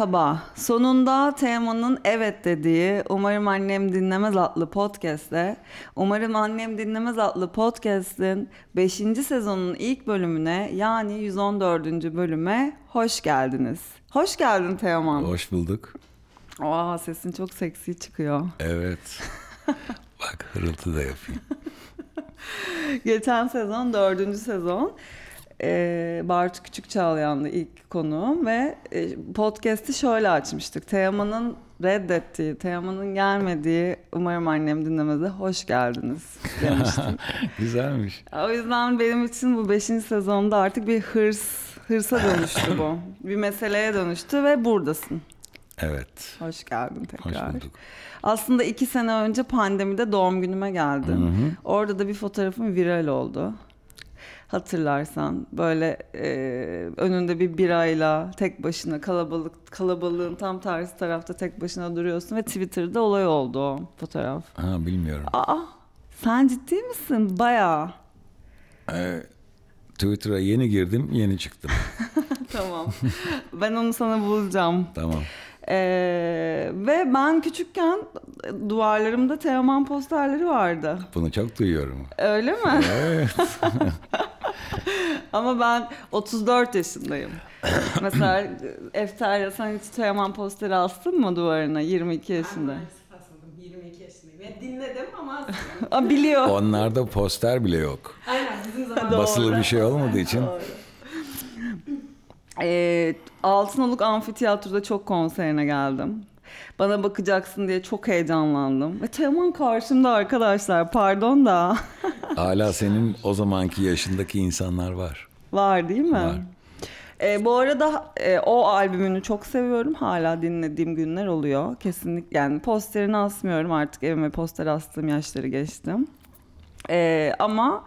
Merhaba. Sonunda Teoman'ın evet dediği Umarım Annem Dinlemez adlı podcast'te Umarım Annem Dinlemez adlı podcast'in 5. sezonun ilk bölümüne yani 114. bölüme hoş geldiniz. Hoş geldin Teoman. Hoş bulduk. Aa sesin çok seksi çıkıyor. Evet. Bak hırıltı da yapayım. Geçen sezon dördüncü sezon e, Bartu Küçük Çağlayan'dı ilk konuğum ve e, podcast'i şöyle açmıştık. Teoman'ın reddettiği, Teoman'ın gelmediği umarım annem dinlemedi. Hoş geldiniz demiştik. Güzelmiş. o yüzden benim için bu beşinci sezonda artık bir hırs, hırsa dönüştü bu. bir meseleye dönüştü ve buradasın. Evet. Hoş geldin Hoş tekrar. bulduk. Aslında iki sene önce pandemide doğum günüme geldin. Orada da bir fotoğrafım viral oldu. Hatırlarsan böyle e, önünde bir birayla tek başına kalabalık kalabalığın tam tersi tarafta tek başına duruyorsun ve Twitter'da olay oldu o fotoğraf. Ha bilmiyorum. Aa sen ciddi misin? Bayağı. Ee, Twitter'a yeni girdim, yeni çıktım. tamam. ben onu sana bulacağım. Tamam. Ee, ve ben küçükken duvarlarımda Teoman posterleri vardı. Bunu çok duyuyorum. Öyle mi? Evet. Ama ben 34 yaşındayım. Mesela Efterya sen hiç Teoman posteri astın mı duvarına 22 yaşında? Asmadım. 22 yaşındayım. Yani dinledim ama asmadım. Aa, biliyor. Onlarda poster bile yok. Aynen bizim zamanımızda. Basılı bir şey olmadığı için. Ee, Altınoluk Amfiteyatro'da çok konserine geldim. Bana bakacaksın diye çok heyecanlandım. Ve Teoman karşımda arkadaşlar pardon da. Hala senin o zamanki yaşındaki insanlar var. Var değil mi? Var. Ee, bu arada e, o albümünü çok seviyorum. Hala dinlediğim günler oluyor. Kesinlikle yani posterini asmıyorum artık evime poster astığım yaşları geçtim. Ee, ama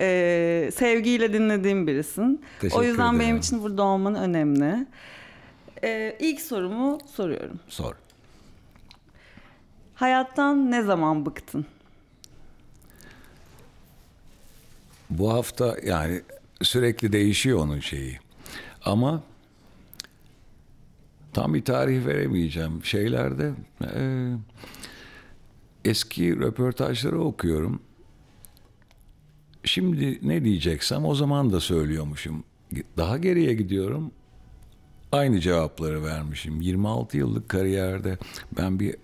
e, sevgiyle dinlediğim birisin. Teşekkür o yüzden benim ederim. için burada olman önemli. Ee, ilk sorumu soruyorum. Sor. Hayattan ne zaman bıktın? Bu hafta yani sürekli değişiyor onun şeyi. Ama tam bir tarih veremeyeceğim şeylerde. e, eski röportajları okuyorum. Şimdi ne diyeceksem o zaman da söylüyormuşum. Daha geriye gidiyorum. Aynı cevapları vermişim. 26 yıllık kariyerde ben bir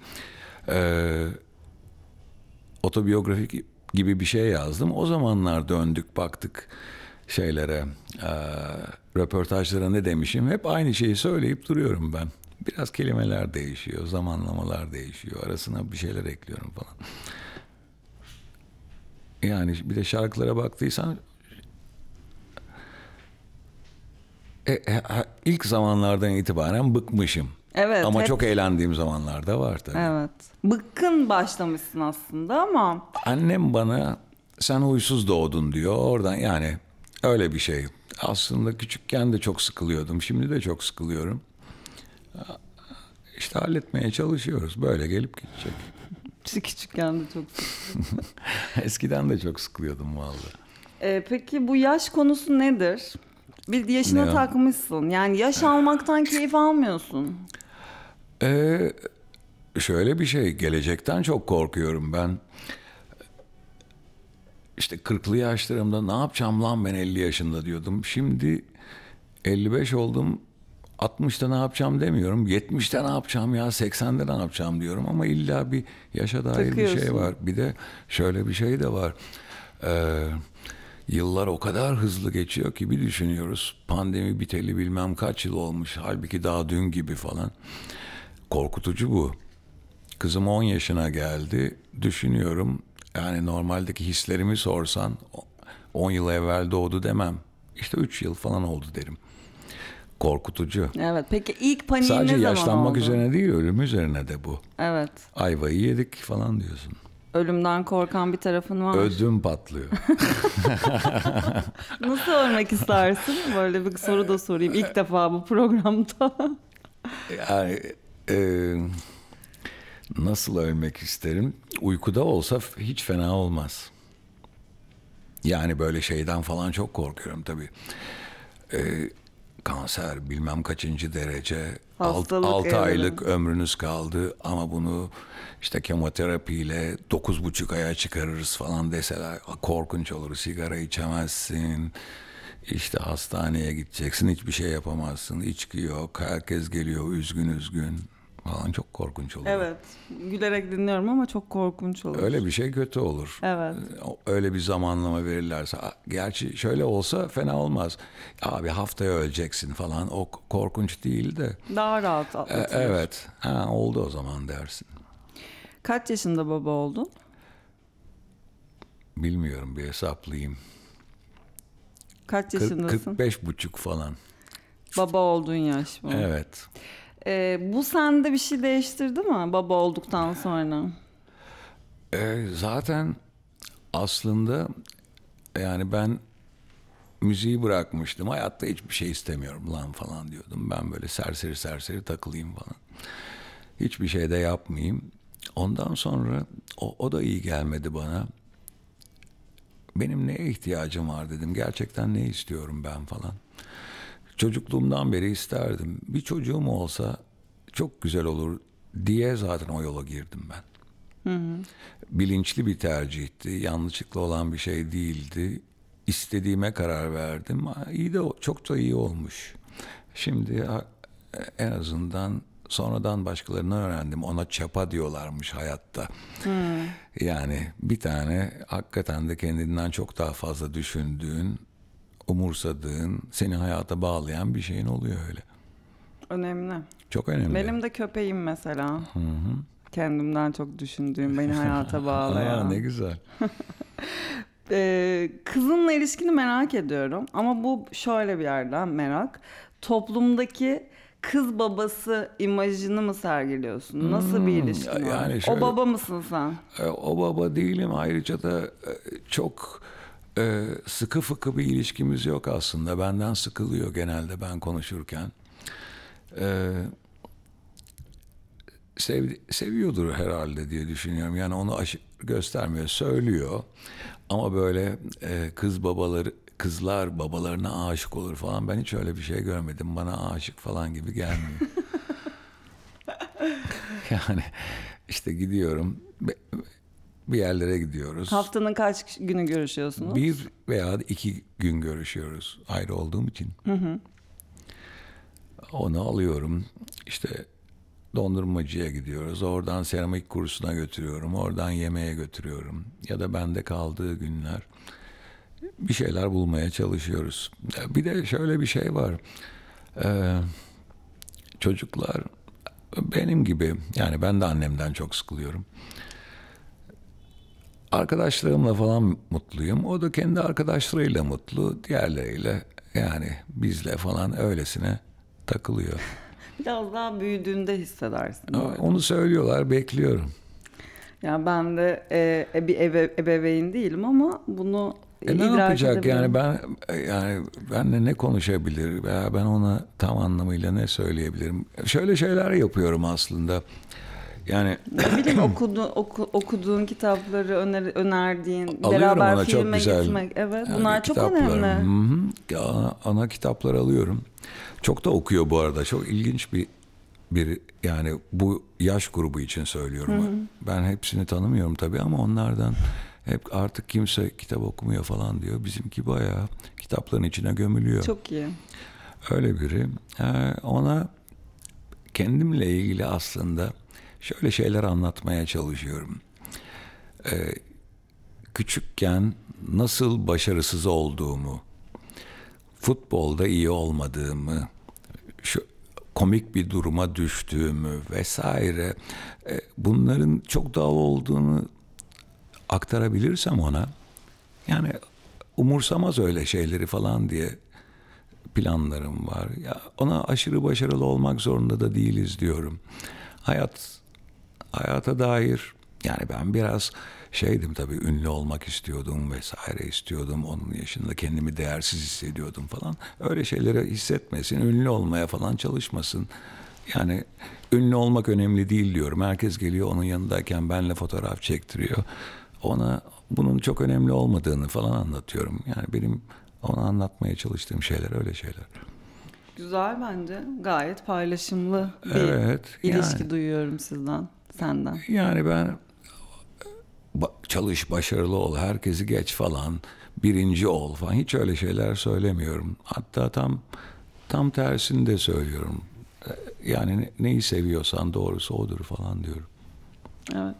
e, otobiyografik gibi bir şey yazdım. O zamanlar döndük baktık şeylere, e, röportajlara ne demişim. Hep aynı şeyi söyleyip duruyorum ben. Biraz kelimeler değişiyor, zamanlamalar değişiyor. Arasına bir şeyler ekliyorum falan. Yani bir de şarkılara baktıysan e, e, ilk zamanlardan itibaren bıkmışım. Evet, Ama hep- çok eğlendiğim zamanlar da var tabii. Evet. Bıkkın başlamışsın aslında ama Annem bana sen huysuz doğdun diyor. Oradan yani öyle bir şey. Aslında küçükken de çok sıkılıyordum. Şimdi de çok sıkılıyorum. İşte halletmeye çalışıyoruz. Böyle gelip gidecek. küçükken de çok Eskiden de çok sıkılıyordum vallahi. Ee, peki bu yaş konusu nedir? Bir yaşına o? takmışsın. Yani yaş almaktan keyif almıyorsun. Ee, şöyle bir şey, gelecekten çok korkuyorum ben. İşte 40'lı yaşlarımda ne yapacağım lan ben 50 yaşında diyordum. Şimdi 55 oldum. 60'ta ne yapacağım demiyorum. 70'te ne yapacağım ya 80'de ne yapacağım diyorum ama illa bir yaşa dair bir şey Takıyorsun. var. Bir de şöyle bir şey de var. Ee, yıllar o kadar hızlı geçiyor ki bir düşünüyoruz. Pandemi biteli bilmem kaç yıl olmuş. Halbuki daha dün gibi falan. Korkutucu bu. Kızım 10 yaşına geldi. Düşünüyorum. Yani normaldeki hislerimi sorsan 10 yıl evvel doğdu demem. İşte 3 yıl falan oldu derim. Korkutucu. Evet. Peki ilk paniğin Sadece ne zaman yaşlanmak oldu? üzerine değil ölüm üzerine de bu. Evet. Ayvayı yedik falan diyorsun. Ölümden korkan bir tarafın var. Ödüm patlıyor. Nasıl ölmek istersin? Böyle bir soru da sorayım. İlk defa bu programda. Yani e, nasıl ölmek isterim? Uykuda olsa hiç fena olmaz. Yani böyle şeyden falan çok korkuyorum tabii. Ee, kanser bilmem kaçıncı derece Hastalık 6 evre. aylık ömrünüz kaldı ama bunu işte kemoterapiyle dokuz buçuk aya çıkarırız falan deseler korkunç olur. Sigara içemezsin. işte hastaneye gideceksin. Hiçbir şey yapamazsın. İçki yok. Herkes geliyor üzgün üzgün falan. Çok korkunç olur. Evet. Gülerek dinliyorum ama çok korkunç olur. Öyle bir şey kötü olur. Evet. Öyle bir zamanlama verirlerse. Gerçi şöyle olsa fena olmaz. Abi haftaya öleceksin falan. O korkunç değil de. Daha rahat E, atlatılır. evet. Ha, oldu o zaman dersin. Kaç yaşında baba oldun? Bilmiyorum bir hesaplayayım. Kaç yaşındasın? 45 buçuk falan. Baba olduğun yaş bu. Evet. Ee, bu sende bir şey değiştirdi mi baba olduktan sonra? E, zaten aslında yani ben müziği bırakmıştım. Hayatta hiçbir şey istemiyorum lan falan diyordum. Ben böyle serseri serseri takılayım falan. Hiçbir şey de yapmayayım. Ondan sonra o, o da iyi gelmedi bana. Benim neye ihtiyacım var dedim. Gerçekten ne istiyorum ben falan. Çocukluğumdan beri isterdim. Bir çocuğum olsa çok güzel olur diye zaten o yola girdim ben bilinçli bir tercihti. Yanlışlıkla olan bir şey değildi. İstediğime karar verdim. İyi de çok da iyi olmuş. Şimdi ha, en azından sonradan başkalarından öğrendim. Ona çapa diyorlarmış hayatta. Yani bir tane hakikaten de kendinden çok daha fazla düşündüğün, umursadığın, seni hayata bağlayan bir şeyin oluyor öyle. Önemli. Çok önemli. Benim de köpeğim mesela. Kendimden çok düşündüğüm, beni hayata Aa, bağlayan. ne güzel. Ee, kızınla ilişkini merak ediyorum ama bu şöyle bir yerden merak. Toplumdaki kız babası imajını mı sergiliyorsun? Nasıl bir ilişkin var? Hmm, yani şöyle- O baba mısın sen? E, O baba değilim. Ayrıca da e, çok e, sıkı fıkı bir ilişkimiz yok aslında. Benden sıkılıyor genelde ben konuşurken. E, sev- seviyordur herhalde diye düşünüyorum. Yani onu aşı- göstermiyor, söylüyor. Ama böyle e, kız babaları kızlar babalarına aşık olur falan. Ben hiç öyle bir şey görmedim. Bana aşık falan gibi gelmiyor. yani işte gidiyorum. Be- Bir yerlere gidiyoruz. Haftanın kaç günü görüşüyorsunuz? Bir veya iki gün görüşüyoruz ayrı olduğum için. Onu alıyorum. İşte dondurmacıya gidiyoruz. Oradan seramik kursuna götürüyorum. Oradan yemeğe götürüyorum. Ya da bende kaldığı günler bir şeyler bulmaya çalışıyoruz. Bir de şöyle bir şey var. Ee, çocuklar benim gibi yani ben de annemden çok sıkılıyorum. Arkadaşlarımla falan mutluyum. O da kendi arkadaşlarıyla mutlu. Diğerleriyle yani bizle falan öylesine takılıyor. Biraz daha büyüdüğünde hissedersin. Onu söylüyorlar, bekliyorum. Yani ben de e, bir ebe, ebeveyn değilim ama bunu E ne yapacak yani ben yani benle ne konuşabilir veya ben ona tam anlamıyla ne söyleyebilirim? Şöyle şeyler yapıyorum aslında. Yani Ne bileyim okudu, oku, okuduğun kitapları öner, önerdiğin, Alıyorum beraber ona, çok filme güzel. gitmek. Evet Yani bunlar çok önemli. hı hı. Ana, ana kitaplar alıyorum. Çok da okuyor bu arada. Çok ilginç bir bir yani bu yaş grubu için söylüyorum. Ben hepsini tanımıyorum tabii ama onlardan hep artık kimse kitap okumuyor falan diyor. Bizimki bayağı kitapların içine gömülüyor. Çok iyi. Öyle biri. Ee, ona kendimle ilgili aslında şöyle şeyler anlatmaya çalışıyorum. Ee, küçükken nasıl başarısız olduğumu, futbolda iyi olmadığımı, şu komik bir duruma düştüğümü vesaire e, bunların çok doğal olduğunu aktarabilirsem ona yani umursamaz öyle şeyleri falan diye planlarım var. Ya ona aşırı başarılı olmak zorunda da değiliz diyorum. Hayat hayata dair yani ben biraz şeydim tabii ünlü olmak istiyordum vesaire istiyordum. Onun yaşında kendimi değersiz hissediyordum falan. Öyle şeyleri hissetmesin, ünlü olmaya falan çalışmasın. Yani ünlü olmak önemli değil diyorum. Herkes geliyor onun yanındayken benle fotoğraf çektiriyor. Ona bunun çok önemli olmadığını falan anlatıyorum. Yani benim ona anlatmaya çalıştığım şeyler öyle şeyler. Güzel bence. Gayet paylaşımlı bir Evet. ilişki yani. duyuyorum sizden, senden. Yani ben çalış başarılı ol herkesi geç falan birinci ol falan hiç öyle şeyler söylemiyorum. Hatta tam tam tersini de söylüyorum. E, Yani ne- neyi seviyorsan doğrusu odur falan diyorum. Evet.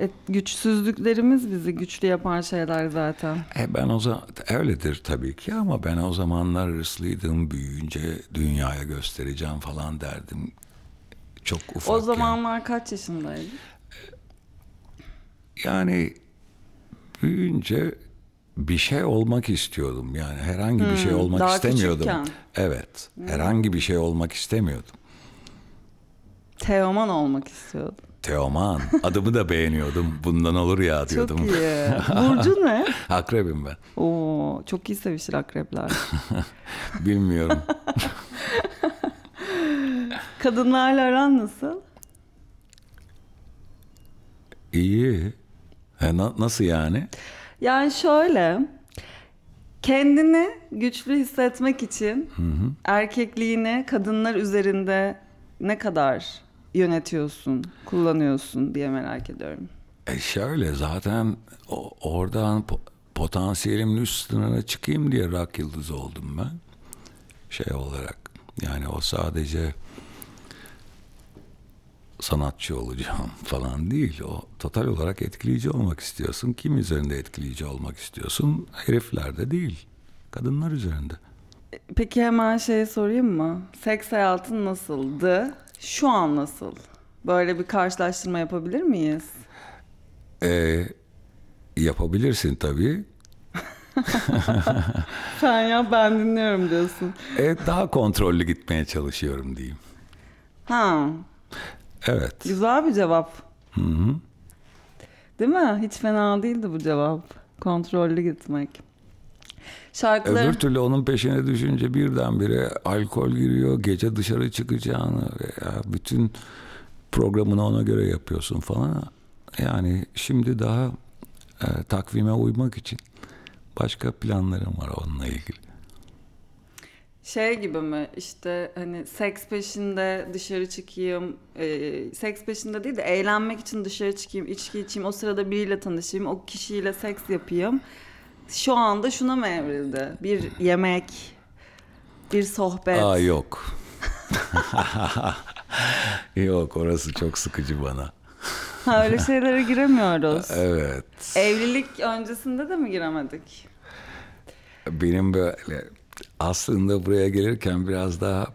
E, güçsüzlüklerimiz bizi güçlü yapan şeyler zaten. E ben o zaman öyledir tabii ki ama ben o zamanlar hırslıydım büyüyünce dünyaya göstereceğim falan derdim. Çok ufak. O zamanlar kaç yaşındaydın? Yani büyüyünce bir şey olmak istiyordum. Yani herhangi bir şey olmak Hmm, daha istemiyordum. küçükken. Hmm. Evet. Herhangi bir şey olmak istemiyordum. Teoman olmak istiyordum. Teoman. Adımı da beğeniyordum. Bundan olur ya diyordum. Çok iyi. Burcu ne? Akrebim ben. Oo, çok iyi sevişir akrepler. Bilmiyorum. Kadınlarla aran nasıl? İyi. E, na- nasıl yani? Yani şöyle, kendini güçlü hissetmek için erkekliğini kadınlar üzerinde ne kadar yönetiyorsun, kullanıyorsun diye merak ediyorum. E şöyle zaten o, oradan po- potansiyelimin üst sınırına çıkayım diye rock yıldızı oldum ben. Şey olarak. Yani o sadece sanatçı olacağım falan değil. O total olarak etkileyici olmak istiyorsun. Kim üzerinde etkileyici olmak istiyorsun? Heriflerde değil. Kadınlar üzerinde. Peki hemen şey sorayım mı? Seks hayatın nasıldı? Şu an nasıl? Böyle bir karşılaştırma yapabilir miyiz? E, yapabilirsin tabii. Sen ya ben dinliyorum diyorsun. E, daha kontrollü gitmeye çalışıyorum diyeyim. Ha, Evet. güzel bir cevap. Değil mi? Hiç fena değildi bu cevap. Kontrollü gitmek. Şarkıları... Öbür türlü onun peşine düşünce birdenbire alkol giriyor, gece dışarı çıkacağını veya bütün programını ona göre yapıyorsun falan. Yani şimdi daha e, takvime uymak için başka planlarım var onunla ilgili. Şey gibi mi işte hani seks peşinde dışarı çıkayım, e, seks peşinde değil de eğlenmek için dışarı çıkayım, içki içeyim, o sırada biriyle tanışayım, o kişiyle seks yapayım. Şu anda şuna mı evrildi? Bir yemek, bir sohbet. Aa yok. yok orası çok sıkıcı bana. Ha, öyle şeylere giremiyoruz. Evet. Evlilik öncesinde de mi giremedik? Benim böyle aslında buraya gelirken biraz daha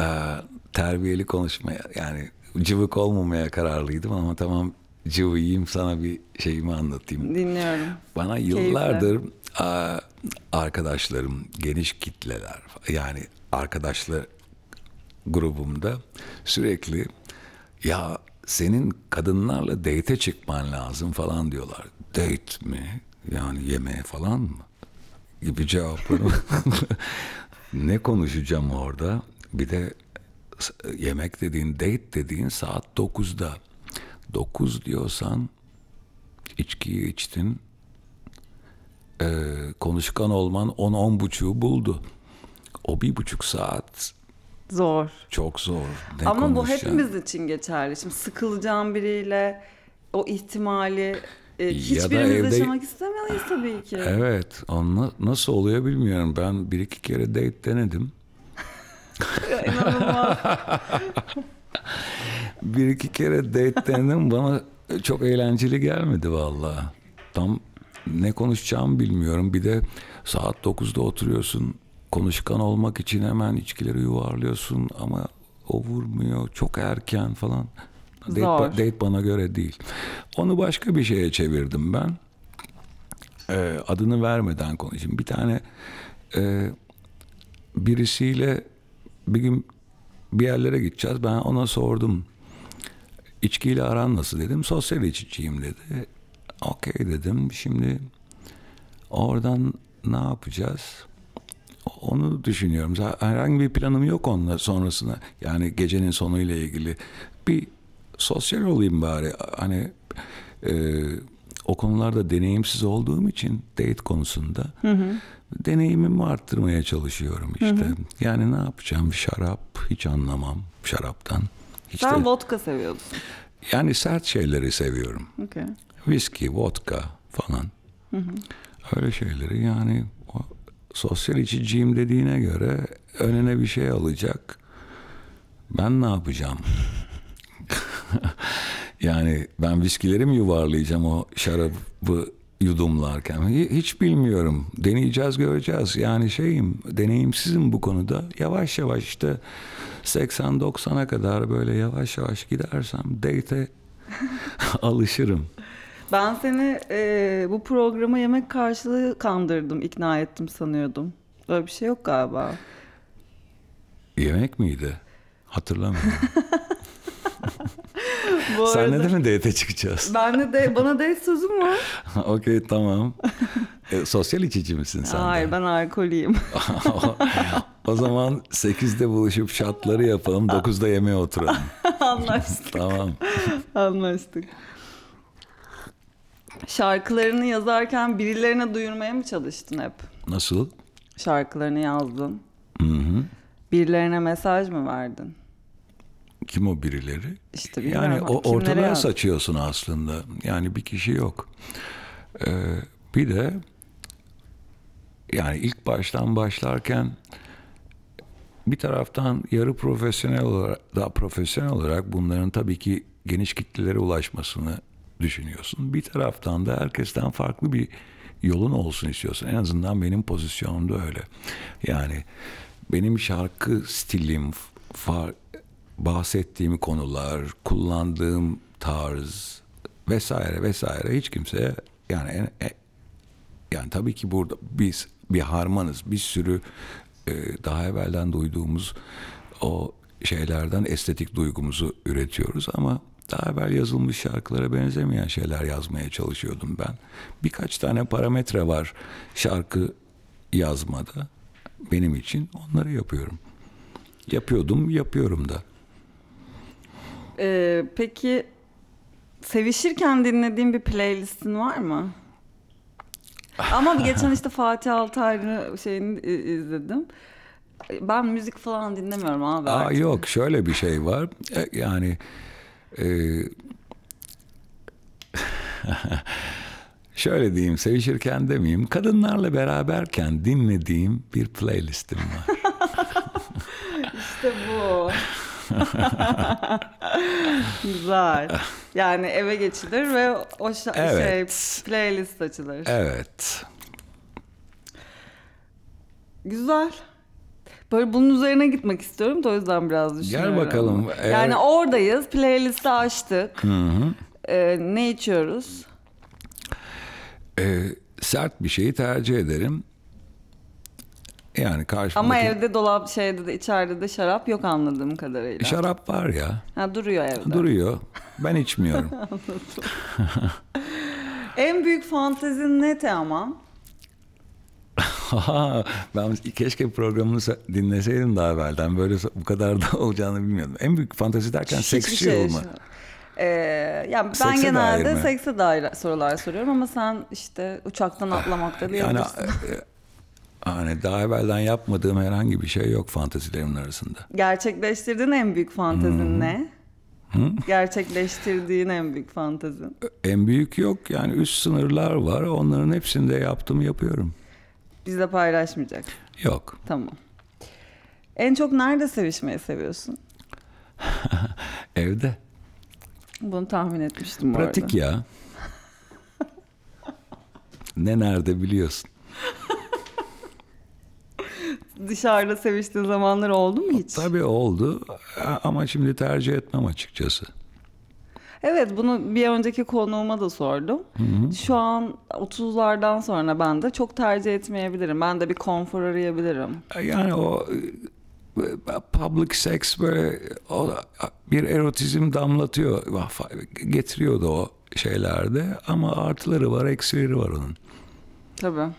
e, terbiyeli konuşmaya yani cıvık olmamaya kararlıydım ama tamam cıvıyım sana bir şeyimi anlatayım. Dinliyorum. Bana yıllardır e, arkadaşlarım geniş kitleler yani arkadaşlar grubumda sürekli ya senin kadınlarla date'e çıkman lazım falan diyorlar. Date mi? Yani yemeğe falan mı? Gibi cevaplarım. ne konuşacağım orada? Bir de yemek dediğin, date dediğin saat 9'da. 9 diyorsan içkiyi içtin. Ee, konuşkan olman 10-10 buçuğu buldu. O bir buçuk saat Zor. çok zor. Ne Ama bu hepimiz için geçerli. Şimdi sıkılacağım biriyle o ihtimali e, hiçbirimiz evde- yaşamak istemeyiz tabii ki. Evet. Onunla nasıl oluyor bilmiyorum. Ben bir iki kere date denedim. İnanılmaz. Bir iki kere date denedim. Bana çok eğlenceli gelmedi vallahi. Tam ne konuşacağımı bilmiyorum. Bir de saat 9'da oturuyorsun. Konuşkan olmak için hemen içkileri yuvarlıyorsun ama o vurmuyor. Çok erken falan. Date, Zor. date bana göre değil. Onu başka bir şeye çevirdim ben. Ee, adını vermeden konuşayım. Bir tane e, birisiyle bir gün bir yerlere gideceğiz. Ben ona sordum. İçkiyle aran nasıl dedim. Sosyal içiciyim dedi. Okey dedim. Şimdi oradan ne yapacağız? Onu düşünüyorum. Herhangi bir planım yok onunla sonrasına. Yani gecenin sonuyla ilgili. Bir sosyal olayım bari. Hani e, o konularda deneyimsiz olduğum için date konusunda deneyimimi arttırmaya çalışıyorum işte. Yani ne yapacağım? Şarap hiç anlamam şaraptan. Hiç Sen de- vodka seviyorsun. yani sert şeyleri seviyorum. Okay. Viski, vodka falan. Öyle şeyleri yani o sosyal içiciyim dediğine göre önüne bir şey alacak. Ben ne yapacağım? yani ben viskileri mi yuvarlayacağım o şarabı yudumlarken? Hi- Hiç bilmiyorum. Deneyeceğiz, göreceğiz. Yani şeyim, deneyimsizim bu konuda. Yavaş yavaş işte 80-90'a kadar böyle yavaş yavaş gidersem date'e alışırım. Ben seni e, bu programa yemek karşılığı kandırdım, ikna ettim sanıyordum. Öyle bir şey yok galiba. Yemek miydi? Hatırlamıyorum. Bu Senle arada- de mi date çıkacağız? Ben de bana date sözüm var. Okey tamam. E, sosyal içici misin sen Hayır de? ben alkoliyim. o zaman 8'de buluşup şatları yapalım. 9'da yemeğe oturalım. Anlaştık. tamam. Anlaştık. Şarkılarını yazarken birilerine duyurmaya mı çalıştın hep? Nasıl? Şarkılarını yazdın. Hı hı. Birilerine mesaj mı verdin? Kim o birileri? İşte yani o ortalığa yazdın? saçıyorsun aslında. Yani bir kişi yok. Ee, bir de yani ilk baştan başlarken bir taraftan yarı profesyonel olarak daha profesyonel olarak bunların tabii ki geniş kitlelere ulaşmasını düşünüyorsun. Bir taraftan da herkesten farklı bir yolun olsun istiyorsun. En azından benim pozisyonumda öyle. Yani benim şarkı stilim, far, bahsettiğim konular, kullandığım tarz vesaire vesaire hiç kimseye yani e- yani tabii ki burada biz bir harmanız. Bir sürü e, daha evvelden duyduğumuz o şeylerden estetik duygumuzu üretiyoruz ama daha evvel yazılmış şarkılara benzemeyen şeyler yazmaya çalışıyordum ben. Birkaç tane parametre var şarkı yazmada benim için. Onları yapıyorum. Yapıyordum, yapıyorum da. Ee, peki sevişirken dinlediğin bir playlistin var mı? Ama geçen işte Fatih Altaylı'nın şeyini i- izledim. Ben müzik falan dinlemiyorum abi. Aa, artık. yok şöyle bir şey var. E, Yani e, şöyle diyeyim sevişirken demeyeyim. Kadınlarla beraberken dinlediğim bir playlistim var. İşte bu. Güzel. Yani eve geçilir ve o şa- Evet. şey playlist açılır. evet. Güzel. Böyle bunun üzerine gitmek istiyorum da o yüzden biraz düşünüyorum. bakalım. Yani Eğer- oradayız. Playlisti açtık. Ee, ne içiyoruz? E, sert bir şeyi tercih ederim. Yani karşımdaki... Ama evde dolap şeyde de içeride de şarap yok anladığım kadarıyla. Şarap var ya. Ha, duruyor evde. Duruyor. Ben içmiyorum. En büyük fantezin ne Teoman? ben keşke programını se- dinleseydim daha evvelden. Böyle bu kadar da olacağını bilmiyordum. En büyük fantezi derken Hiçbir seksi şey olma. Ee, yani ben Sekse genelde dair mi? sekse dair sorular soruyorum ama sen işte uçaktan atlamakta Ah, Yani diyebilirsin. e, hani daha evvelden yapmadığım herhangi bir şey yok fantezilerimin arasında. Gerçekleştirdiğin en büyük fantezin ne? Gerçekleştirdiğin en büyük fantezin. En büyük yok yani üst sınırlar var. Onların hepsini de yaptım yapıyorum. Bizle paylaşmayacak. Yok. Tamam. En çok nerede sevişmeyi seviyorsun? Evde. Bunu tahmin etmiştim Pratik arada. ya. ne nerede biliyorsun. Dışarıda seviştiğin zamanlar oldu mu hiç? Tabii oldu ama şimdi tercih etmem açıkçası. Evet bunu bir önceki konuğuma da sordum. Şu an 30'lardan sonra ben de çok tercih etmeyebilirim. Ben de bir konfor arayabilirim. Yani o e, public sex böyle o, bir erotizm damlatıyor, getiriyordu o şeylerde ama artıları var, eksileri var onun. Tabii.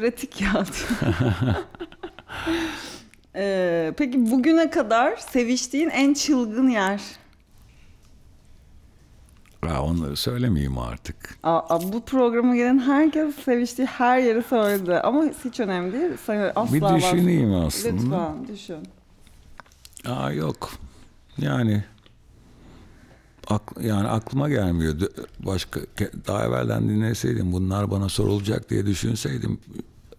Pratik ya. Ee, peki bugüne kadar seviştiğin en çılgın yer? Ha, onları söylemeyeyim artık. Aa, bu programa gelen herkes seviştiği her yeri söyledi. Ama hiç önemli değil. Sen asla Bir düşüneyim aslında. Lütfen düşün. Aa yok. Yani ak- yani aklıma gelmiyordu. Başka daha evvelden dinleseydim bunlar bana sorulacak diye düşünseydim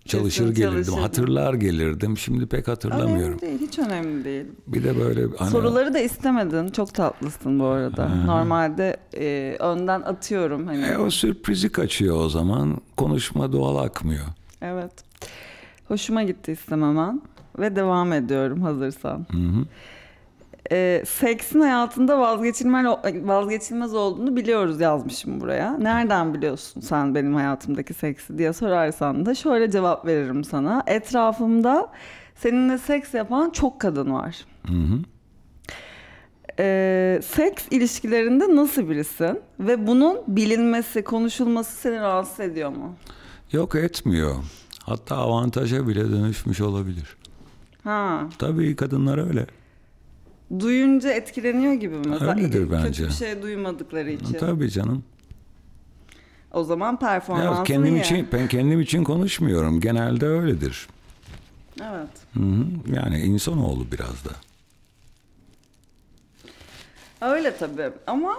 çalışır Kesin gelirdim. çalışırdın. Hatırlar gelirdim. Şimdi pek hatırlamıyorum. Önemli değil. Hiç önemli değil. Bir de böyle hani, Soruları da istemedin. Çok tatlısın bu arada. Normalde e, önden atıyorum. Hani. e, o sürprizi kaçıyor o zaman. Konuşma doğal akmıyor. Evet. Hoşuma gitti istememen. Ve devam ediyorum hazırsan. Hı hı. Ee, seksin hayatında vazgeçilmez, vazgeçilmez olduğunu biliyoruz yazmışım buraya. Nereden biliyorsun sen benim hayatımdaki seksi diye sorarsan da şöyle cevap veririm sana. Etrafımda seninle seks yapan çok kadın var. Hı hı. Ee, seks ilişkilerinde nasıl birisin? Ve bunun bilinmesi, konuşulması seni rahatsız ediyor mu? Yok etmiyor. Hatta avantaja bile dönüşmüş olabilir. Ha, Tabii kadınlar öyle. Duyunca etkileniyor gibi mi? Öyledir Kötü bence. bir şey duymadıkları için. Tabii canım. O zaman Ya performansın kendim iyi. için ben kendim için konuşmuyorum. Genelde öyledir. Evet. Hı hı. Yani insanoğlu biraz da. Öyle tabii ama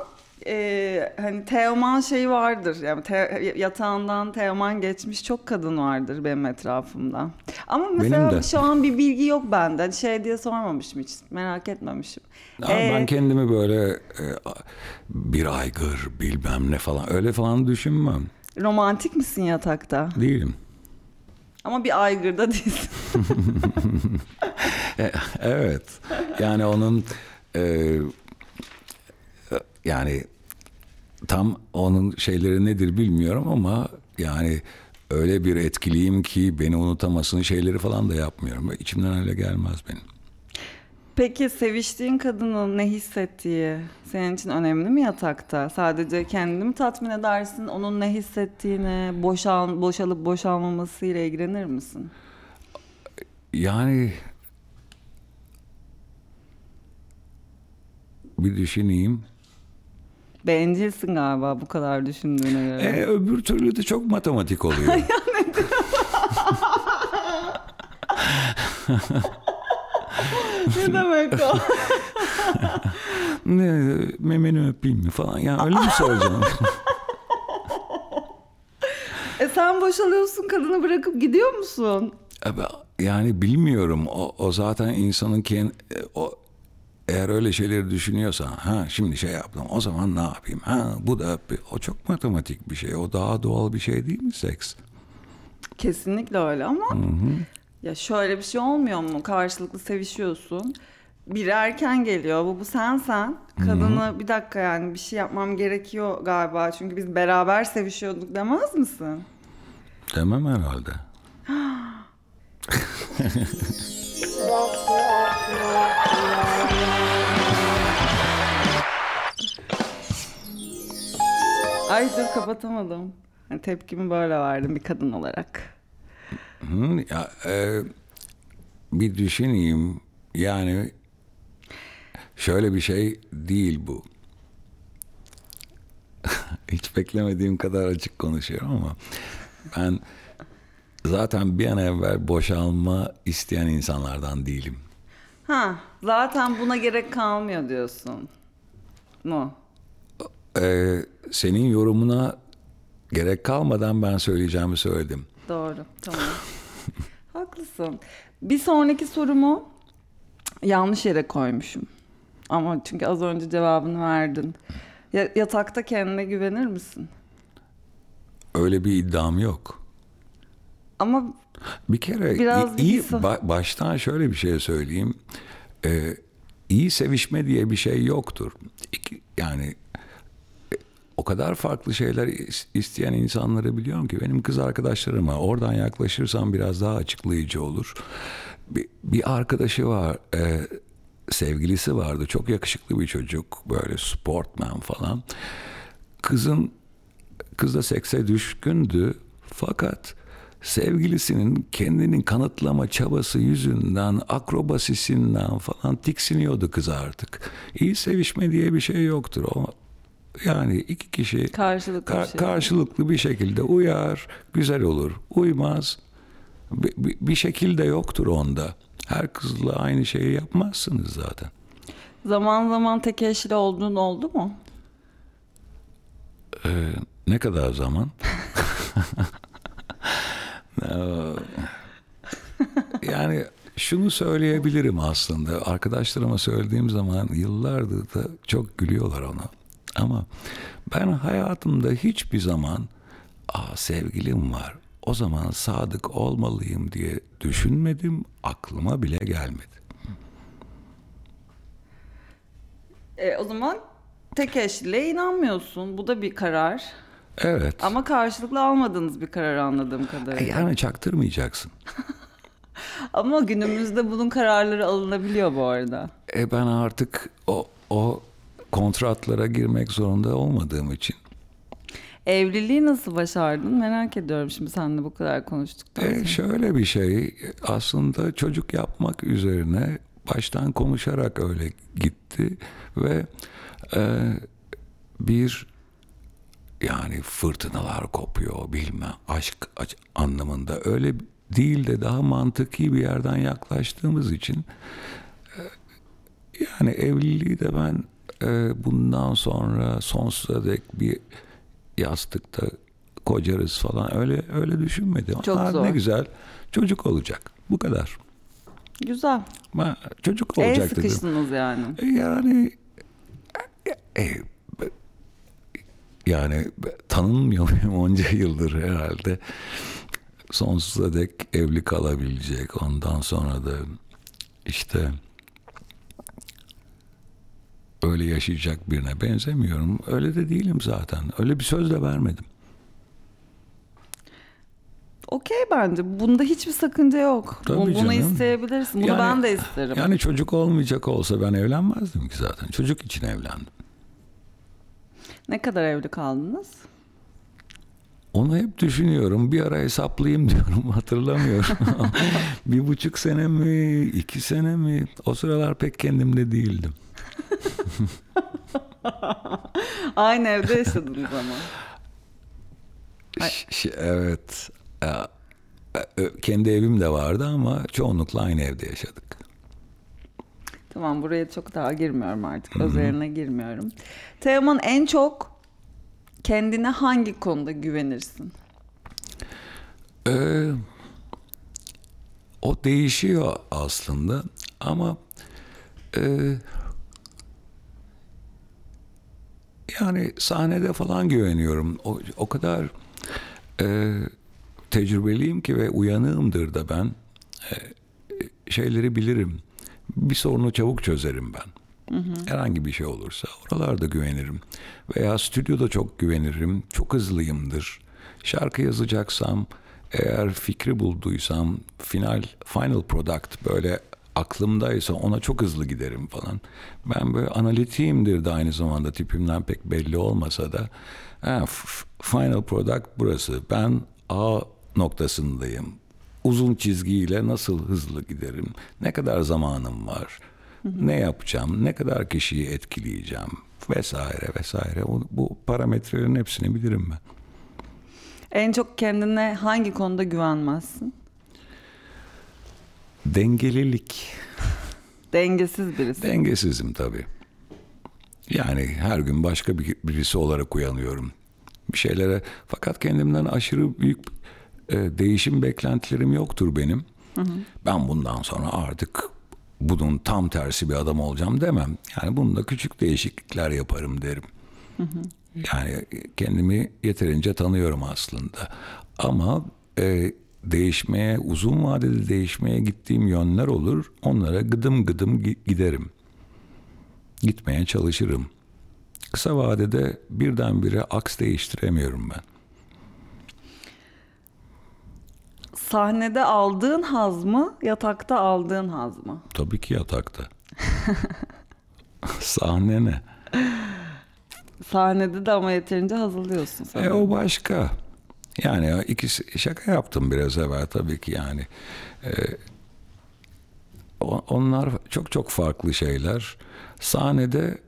e, hani Teoman şeyi vardır. Yani te- yatağından Teoman geçmiş çok kadın vardır benim etrafımda. Ama mesela Benim de. şu an bir bilgi yok bende. Hani şey diye sormamışım hiç. Merak etmemişim. Ama Ee, ben kendimi böyle e, bir aygır bilmem ne falan öyle falan düşünmem. romantik misin yatakta? Değilim. Ama bir aygırda değilsin. E, evet. Yani onun e, yani tam onun şeyleri nedir bilmiyorum ama yani öyle bir etkiliyim ki beni unutamasın şeyleri falan da yapmıyorum. İçimden öyle gelmez benim. Peki seviştiğin kadının ne hissettiği senin için önemli mi yatakta? Sadece kendini mi tatmin edersin? Onun ne hissettiğine, boşal, boşalıp boşalmamasıyla ilgilenir misin? Yani bir düşüneyim. Bencilsin galiba bu kadar düşündüğüne göre. E, öbür türlü de çok matematik oluyor. ne demek o? ne, memeni öpeyim mi falan. Yani öyle mi soracağım? e sen boşalıyorsun kadını bırakıp gidiyor musun? Abi, yani bilmiyorum. O, o zaten insanın kendi... O, eğer öyle şeyleri düşünüyorsa ha şimdi şey yaptım o zaman ne yapayım ha bu da bir- o çok matematik bir şey o daha doğal bir şey değil mi seks Kesinlikle öyle ama ya şöyle bir şey olmuyor mu? Karşılıklı sevişiyorsun. Biri erken geliyor. Bu, bu sensen. Kadını bir dakika yani bir şey yapmam gerekiyor galiba. Çünkü biz beraber sevişiyorduk demez misin? demem herhalde Ay dur kapatamadım. Yani tepkimi böyle verdim bir kadın olarak. Hı, ya, e, bir düşüneyim. Yani şöyle bir şey değil bu. Hiç beklemediğim kadar açık konuşuyorum ama ben zaten bir an evvel boşalma isteyen insanlardan değilim. Ha, zaten buna gerek kalmıyor diyorsun. Mu? E, senin yorumuna gerek kalmadan ben söyleyeceğimi söyledim. Doğru, tamam. Haklısın. Bir sonraki sorumu yanlış yere koymuşum. Ama çünkü az önce cevabını verdin. Ya- yatakta kendine güvenir misin? Öyle bir iddiam yok. Ama Bir kere Biraz iyi ba- baştan şöyle bir şey söyleyeyim. Ee, iyi sevişme diye bir şey yoktur. Yani e, o kadar farklı şeyler is- isteyen insanları biliyorum ki benim kız arkadaşlarıma oradan yaklaşırsam biraz daha açıklayıcı olur. Bir, bir arkadaşı var, e, sevgilisi vardı. Çok yakışıklı bir çocuk, böyle sportman falan. Kızın Kız da sekse düşkündü fakat sevgilisinin kendini kanıtlama çabası yüzünden, akrobasisinden falan tiksiniyordu kız artık. İyi sevişme diye bir şey yoktur. O Yani iki kişi Karşılıklı Ka- bir şey. karşılıklı bir şekilde uyar, güzel olur. Uymaz, bir, bir, bir şekilde yoktur onda. Her kızla aynı şeyi yapmazsınız zaten. Zaman zaman tek eşli olduğun oldu mu? Ee, ne kadar zaman? Ee, yani şunu söyleyebilirim aslında. Arkadaşlarıma söylediğim zaman yıllardır da çok gülüyorlar ona. Ama ben hayatımda hiçbir zaman Aa, sevgilim var. O zaman sadık olmalıyım diye düşünmedim. Aklıma bile gelmedi. E, o zaman tek eşliliğe inanmıyorsun. Bu da bir karar. Evet. Ama karşılıklı almadığınız bir karar anladığım E, kadarıyla. yani çaktırmayacaksın. Ama günümüzde bunun kararları alınabiliyor bu arada. E ben artık o o kontratlara girmek zorunda olmadığım için Evliliği nasıl başardın merak ediyorum şimdi seninle bu kadar konuştuktan sonra. e, şöyle bir şey aslında çocuk yapmak üzerine baştan konuşarak öyle gitti ve e, bir yani fırtınalar kopuyor bilmem aşk anlamında öyle değil de daha mantıki bir yerden yaklaştığımız için e, yani evliliği de ben e, bundan sonra sonsuza dek bir yastıkta kocarız falan öyle öyle düşünmedim. Çok zor. Ne güzel çocuk olacak bu kadar. Güzel. Ma çocuk El olacak dedim. sıkıştınız yani. E, Yani e, e, yani tanınmıyor muyum onca yıldır herhalde. Sonsuza dek evli kalabilecek. Ondan sonra da işte öyle yaşayacak birine benzemiyorum. Öyle de değilim zaten. Öyle bir söz de vermedim. Okey bence. Bunda hiçbir sakınca yok. Tabii Bu- Bunu canım. isteyebilirsin. Bunu Yani- ben de isterim. Yani çocuk olmayacak olsa ben evlenmezdim ki zaten. Çocuk için evlendim. Ne kadar evli kaldınız? Onu hep düşünüyorum. Bir ara hesaplayayım diyorum. Hatırlamıyorum. bir buçuk sene mi? iki sene mi? O sıralar pek kendimde değildim. Aynı evde yaşadınız ama. Ş- evet. Ya, e, Kendi evim de vardı ama çoğunlukla aynı evde yaşadık. Tamam buraya çok daha girmiyorum artık. Özeline girmiyorum. Teoman en çok kendine hangi konuda güvenirsin? Ee, o değişiyor aslında ama e, yani sahnede falan güveniyorum. O, o kadar e, tecrübeliyim ki ve uyanığımdır da ben E, şeyleri bilirim. Bir sorunu çabuk çözerim ben. Herhangi bir şey olursa oralarda güvenirim. Veya stüdyoda çok güvenirim. Çok hızlıyımdır. Şarkı yazacaksam eğer fikri bulduysam final final product böyle aklımdaysa ona çok hızlı giderim falan. Ben böyle analitiğimdir de aynı zamanda tipimden pek belli olmasa da final product burası. Ben A noktasındayım. Uzun çizgiyle nasıl hızlı giderim? Ne kadar zamanım var? Ne yapacağım? Ne kadar kişiyi etkileyeceğim? Vesaire vesaire. O- Bu parametrelerin hepsini bilirim ben. En çok kendine hangi konuda güvenmezsin? Dengelilik. Dengesiz birisi. Dengesizim tabii. Yani her gün başka bir, birisi olarak uyanıyorum. Bir şeylere fakat kendimden aşırı büyük değişim beklentilerim yoktur benim. Ben bundan sonra artık bunun tam tersi bir adam olacağım demem. Yani bunda küçük değişiklikler yaparım derim. Yani kendimi yeterince tanıyorum aslında. Ama e, değişmeye, uzun vadede değişmeye gittiğim yönler olur. Onlara gıdım gıdım gi- giderim. Gitmeye çalışırım. Kısa vadede birdenbire aks değiştiremiyorum ben. Sahnede aldığın haz mı, yatakta aldığın haz mı? Tabii ki yatakta. Sahne ne? Sahnede de ama yeterince haz alıyorsun. E o başka. Yani ikisi şaka yaptım biraz evvel tabii ki yani. E, onlar çok çok farklı şeyler. Sahnede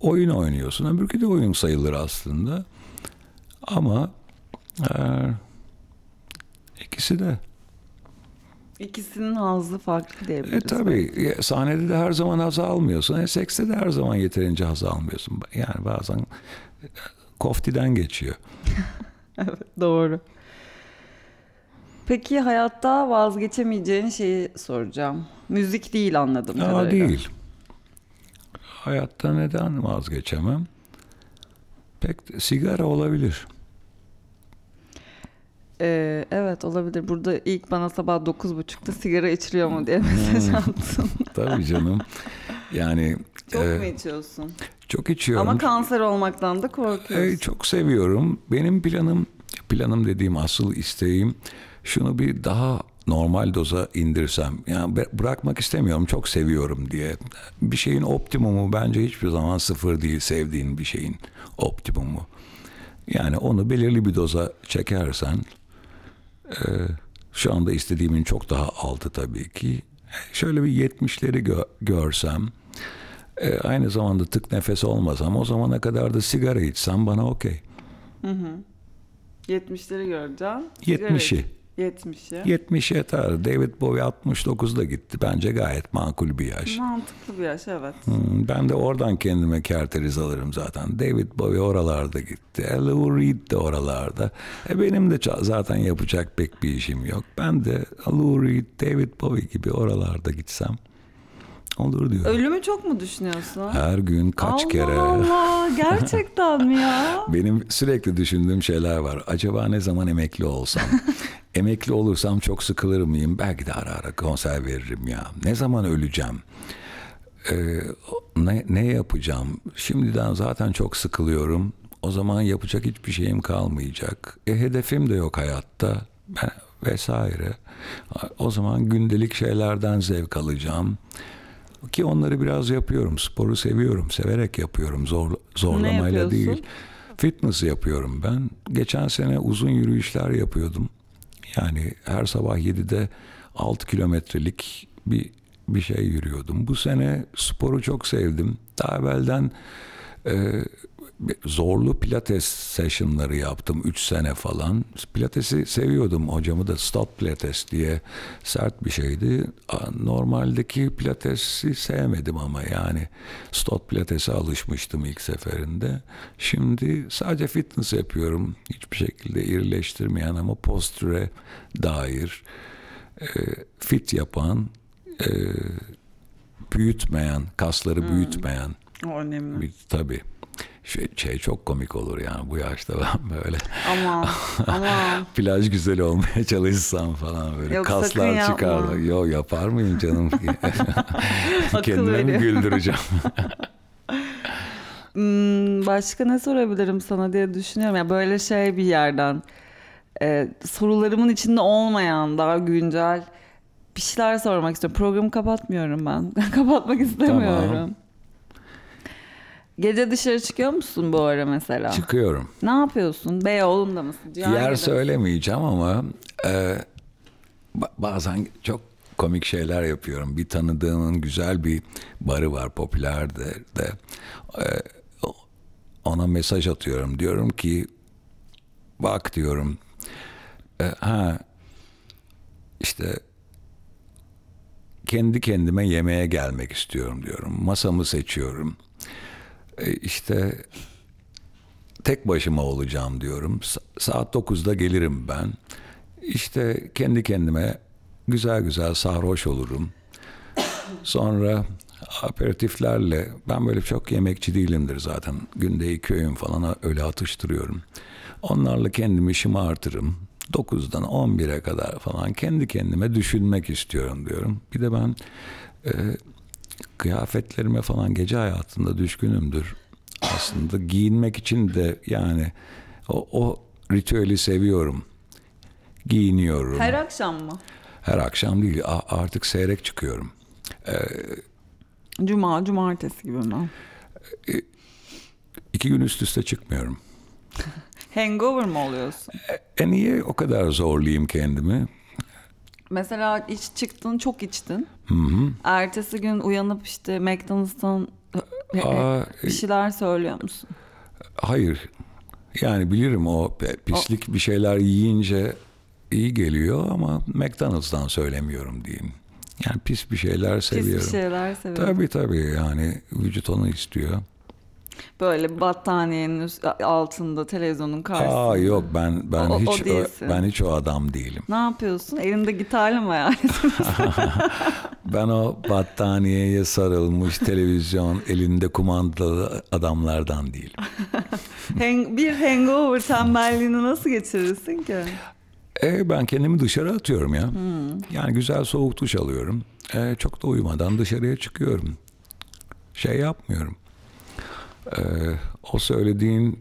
oyun oynuyorsun. Öbürkü de oyun sayılır aslında. Ama e, ikisi de. İkisinin hazzı farklı E diyebiliriz. tabii e, sahnede de her zaman haz almıyorsun. E, sekste de her zaman yeterince haz almıyorsun. Yani bazen e, koftiden geçiyor. Evet, doğru. Peki hayatta vazgeçemeyeceğin şeyi soracağım. Müzik değil anladım. Aa, değil. Hayatta neden vazgeçemem? Pek sigara olabilir. Ee, evet olabilir. Burada ilk bana sabah 9.30'da sigara içiliyor mu diye mesaj attın. Tabii canım. Yani Çok e, mu içiyorsun? çok içiyorum. Ama kanser olmaktan da korkuyorsun. E, çok seviyorum. Benim planım, planım dediğim asıl isteğim şunu bir daha normal doza indirsem. Yani bırakmak istemiyorum, çok seviyorum diye. Bir şeyin optimumu bence hiçbir zaman sıfır değil sevdiğin bir şeyin optimumu. Yani onu belirli bir doza çekersen e, şu anda istediğimin çok daha altı tabii ki. Şöyle bir 70'leri gö- görsem e, aynı zamanda tık nefes olmasam o zamana kadar da sigara içsem bana okey. 70'leri göreceğim. Sigara 70'i. İç. 70'i. 70 yeter. David Bowie 69'da gitti. Bence gayet makul bir yaş. Mantıklı bir yaş evet. Hmm, Ben de oradan kendime kerteriz alırım zaten. David Bowie oralarda gitti. Lou Reed de oralarda. E benim de zaten yapacak pek bir işim yok. Ben de Lou Reed, David Bowie gibi oralarda gitsem olur diyor. Ölümü çok mu düşünüyorsun? Her gün kaç Allah kere. Allah gerçekten mi ya? Benim sürekli düşündüğüm şeyler var. Acaba ne zaman emekli olsam? emekli olursam çok sıkılır mıyım? Belki de ara ara konser veririm ya. Ne zaman öleceğim? Ee, ne, ne yapacağım? Şimdiden zaten çok sıkılıyorum. O zaman yapacak hiçbir şeyim kalmayacak. E, hedefim de yok hayatta. Ben, vesaire. O zaman gündelik şeylerden zevk alacağım. Ki onları biraz yapıyorum. Sporu seviyorum. Severek yapıyorum. Zor, zorlamayla değil. Fitness yapıyorum ben. Geçen sene uzun yürüyüşler yapıyordum. Yani her sabah 7'de 6 kilometrelik bir bir şey yürüyordum. Bu sene sporu çok sevdim. Daha evvelden e, zorlu pilates sessionları yaptım 3 sene falan. Pilatesi seviyordum. Hocamı da stot pilates diye sert bir şeydi. Normaldeki pilatesi sevmedim ama yani stot pilatese alışmıştım ilk seferinde. Şimdi sadece fitness yapıyorum. Hiçbir şekilde irileştirmeyen ama postüre dair e, fit yapan e, büyütmeyen, kasları büyütmeyen O önemli. bir, tabii. Şey, şey çok komik olur yani bu yaşta ben böyle Aman aman. plaj güzel olmaya çalışsam falan böyle Yok, kaslar çıkar. Yok yapar mıyım canım? Kendimi mi güldüreceğim? Hmm, başka ne sorabilirim sana diye düşünüyorum. Ya böyle şey bir yerden e, sorularımın içinde olmayan daha güncel bir şeyler sormak istiyorum. Programı kapatmıyorum ben. Kapatmak istemiyorum. Tamam. Gece dışarı çıkıyor musun bu ara mesela? Çıkıyorum. Ne yapıyorsun? Beyoğlu'nda mısın? Cihangir'de Yer misin? söylemeyeceğim ama e, ba- bazen çok komik şeyler yapıyorum. Bir tanıdığımın güzel bir barı var popüler de, de e, ona mesaj atıyorum. Diyorum ki bak diyorum e, ha işte kendi kendime yemeğe gelmek istiyorum diyorum. Masamı seçiyorum. E, işte tek başıma olacağım diyorum. Sa- saat 9'da gelirim ben. İşte kendi kendime güzel güzel sarhoş olurum. Sonra aperatiflerle ben böyle çok yemekçi değilimdir zaten. Günde iki öğün falan öyle atıştırıyorum. Onlarla kendimi şımartırım. 9'dan 11'e kadar falan kendi kendime düşünmek istiyorum diyorum. Bir de ben e, kıyafetlerime falan gece hayatında düşkünümdür. Aslında giyinmek için de yani o, o ritüeli seviyorum. Giyiniyorum. Her Her, akşam mı? akşam değil artık seyrek çıkıyorum. Cuma, cumartesi gibi mi? İki gün üst üste çıkmıyorum. Hangover mı oluyorsun? E niye o kadar zorlayayım kendimi? Mesela iç çıktın, çok içtin. Ertesi gün uyanıp işte McDonald's'tan Aa, Bir şeyler söylüyor musun? hayır. Yani bilirim o pislik bir şeyler yiyince iyi geliyor ama McDonald's'tan söylemiyorum diyeyim. Yani pis bir şeyler Pis seviyorum. bir şeyler seviyorum. Tabii tabii yani vücut onu istiyor. Böyle battaniyenin altında televizyonun karşısında. Aa yok ben ben O- hiç o, değilsin. ben hiç o adam değilim. Ne yapıyorsun? Elinde gitarla mı yani? Ben o battaniyeye sarılmış televizyon elinde kumandalı adamlardan değilim. Bir hangover tembelliğini nasıl geçirirsin ki? E, ben kendimi dışarı atıyorum ya. Yani güzel soğuk duş alıyorum. E, çok da uyumadan dışarıya çıkıyorum. Şey yapmıyorum. E, o söylediğin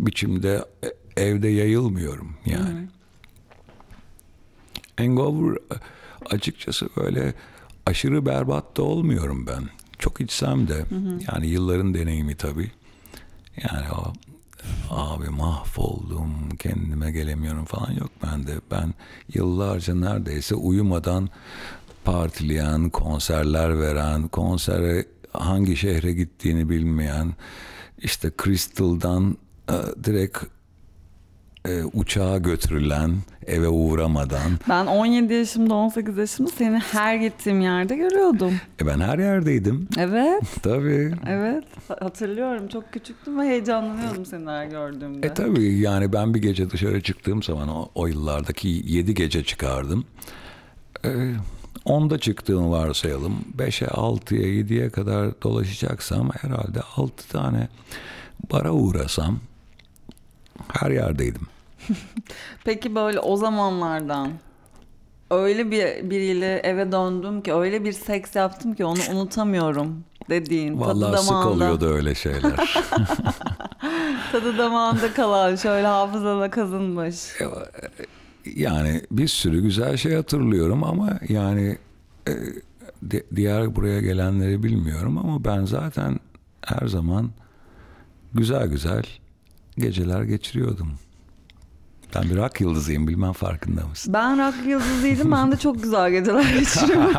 biçimde e, evde yayılmıyorum yani. Hangover e, açıkçası böyle aşırı berbat da olmuyorum ben. Çok içsem de yani yılların deneyimi tabii. Yani o abi mahvoldum kendime gelemiyorum falan yok bende. Ben yıllarca neredeyse uyumadan partileyen, konserler veren, konsere hangi şehre gittiğini bilmeyen, işte Crystal'dan e, direkt e, uçağa götürülen, eve uğramadan. Ben 17 yaşımda 18 yaşımda seni her gittiğim yerde görüyordum. E ben her yerdeydim. Evet, Tabii. evet. Hatırlıyorum. Çok küçüktüm ve heyecanlanıyordum seni her gördüğümde. E tabii yani ben bir gece dışarı çıktığım zaman o, o yıllardaki yedi gece çıkardım. E, onda çıktığımı varsayalım. Beşe, altıya, yediye kadar dolaşacaksam herhalde altı tane bara uğrasam her yerdeydim. Peki böyle o zamanlardan öyle bir biriyle eve döndüm ki öyle bir seks yaptım ki onu unutamıyorum dediğin tadı Vallahi sık damağında, oluyordu öyle şeyler. tadı damağında kalan şöyle hafızada kazınmış. Yani bir sürü güzel şey hatırlıyorum ama yani e, di- diğer buraya gelenleri bilmiyorum ama ben zaten her zaman güzel güzel geceler geçiriyordum. Ben bir rock yıldızıyım bilmem farkında mısın? Ben rock yıldızıydım ben de çok güzel geceler geçiriyorum.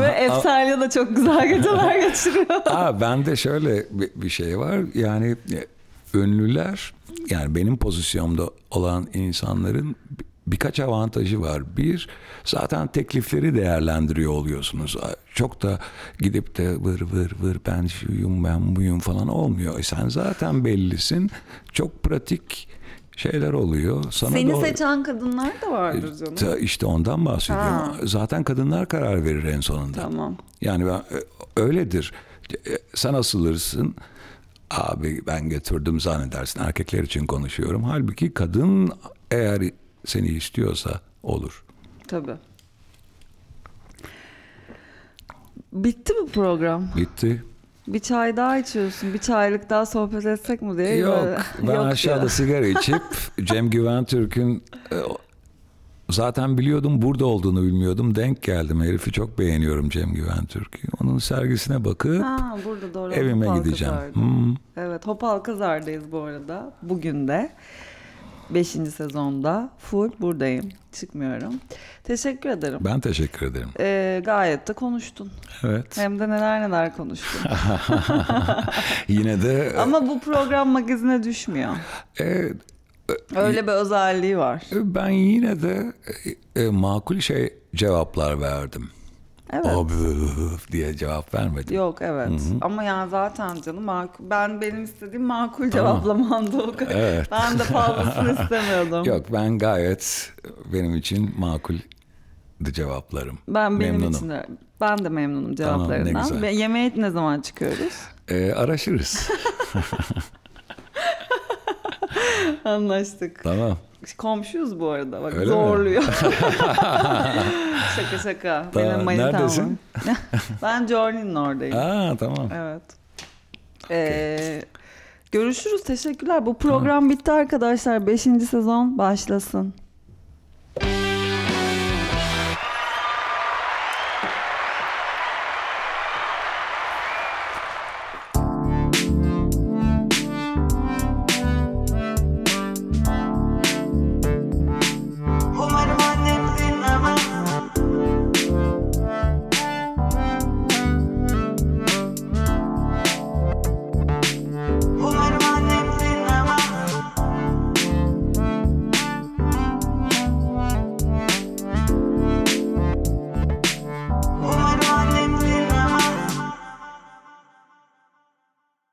Ve Eftalya da çok güzel geceler geçiriyor. Aa, bende şöyle bir, bir şey var yani e, ünlüler yani benim pozisyonda olan insanların bi- birkaç avantajı var. Bir, zaten teklifleri değerlendiriyor oluyorsunuz. Çok da gidip de vır vır vır ben şuyum ben buyum falan olmuyor. E sen zaten bellisin. Çok pratik şeyler oluyor. Sana Seni doğru- seçen kadınlar da vardır canım. Ta- işte ondan bahsediyorum. Ha. Zaten kadınlar karar verir en sonunda. Tamam. Yani ben, e, öyledir. E, Sen asılırsın. Abi ben götürdüm zannedersin. Erkekler için konuşuyorum. Halbuki kadın eğer seni istiyorsa olur. Tabii. Bitti mi program? Bitti. Bir çay daha içiyorsun. Bir çaylık daha sohbet etsek mi diye. Yok. böyle- Ben Yok aşağıda diyor. sigara içip Cem Güven Türk'ün e, zaten biliyordum burada olduğunu bilmiyordum. Denk geldim. Herifi çok beğeniyorum Cem Güven Türk'ü. Onun sergisine bakıp Ha, burada doğru. evime Hop gideceğim. Hmm. Evet Hop Alkazar'dayız bu arada. Bugün de. Beşinci sezonda full buradayım. Çıkmıyorum. Teşekkür ederim. Ben teşekkür ederim. Ee, gayet de konuştun. Evet. Hem de neler neler konuştun. Yine de Ama bu program magazine düşmüyor. e, Öyle bir özelliği var. ben yine de e, e, makul şey cevaplar verdim. Evet. Abi diye cevap vermedim. Yok evet. Ama yani zaten canım makul. Ben benim istediğim makul cevaplamandı o kadar. Evet. Ben de fazlasını istemiyordum. Yok ben gayet benim için makul cevaplarım. Ben benim Memnunum. için de ben de memnunum Tamam, ne cevaplarından. güzel. Yemeğe ne zaman çıkıyoruz? E, araşırız. Anlaştık. tamam. Komşuyuz bu arada. Bak Öyle zorluyor. şaka şaka. Tamam, Benim manitam neredesin? ben Journey'nin oradayım. Aa tamam. Evet. Ee, görüşürüz. Teşekkürler. Bu program bitti arkadaşlar. Beşinci sezon başlasın.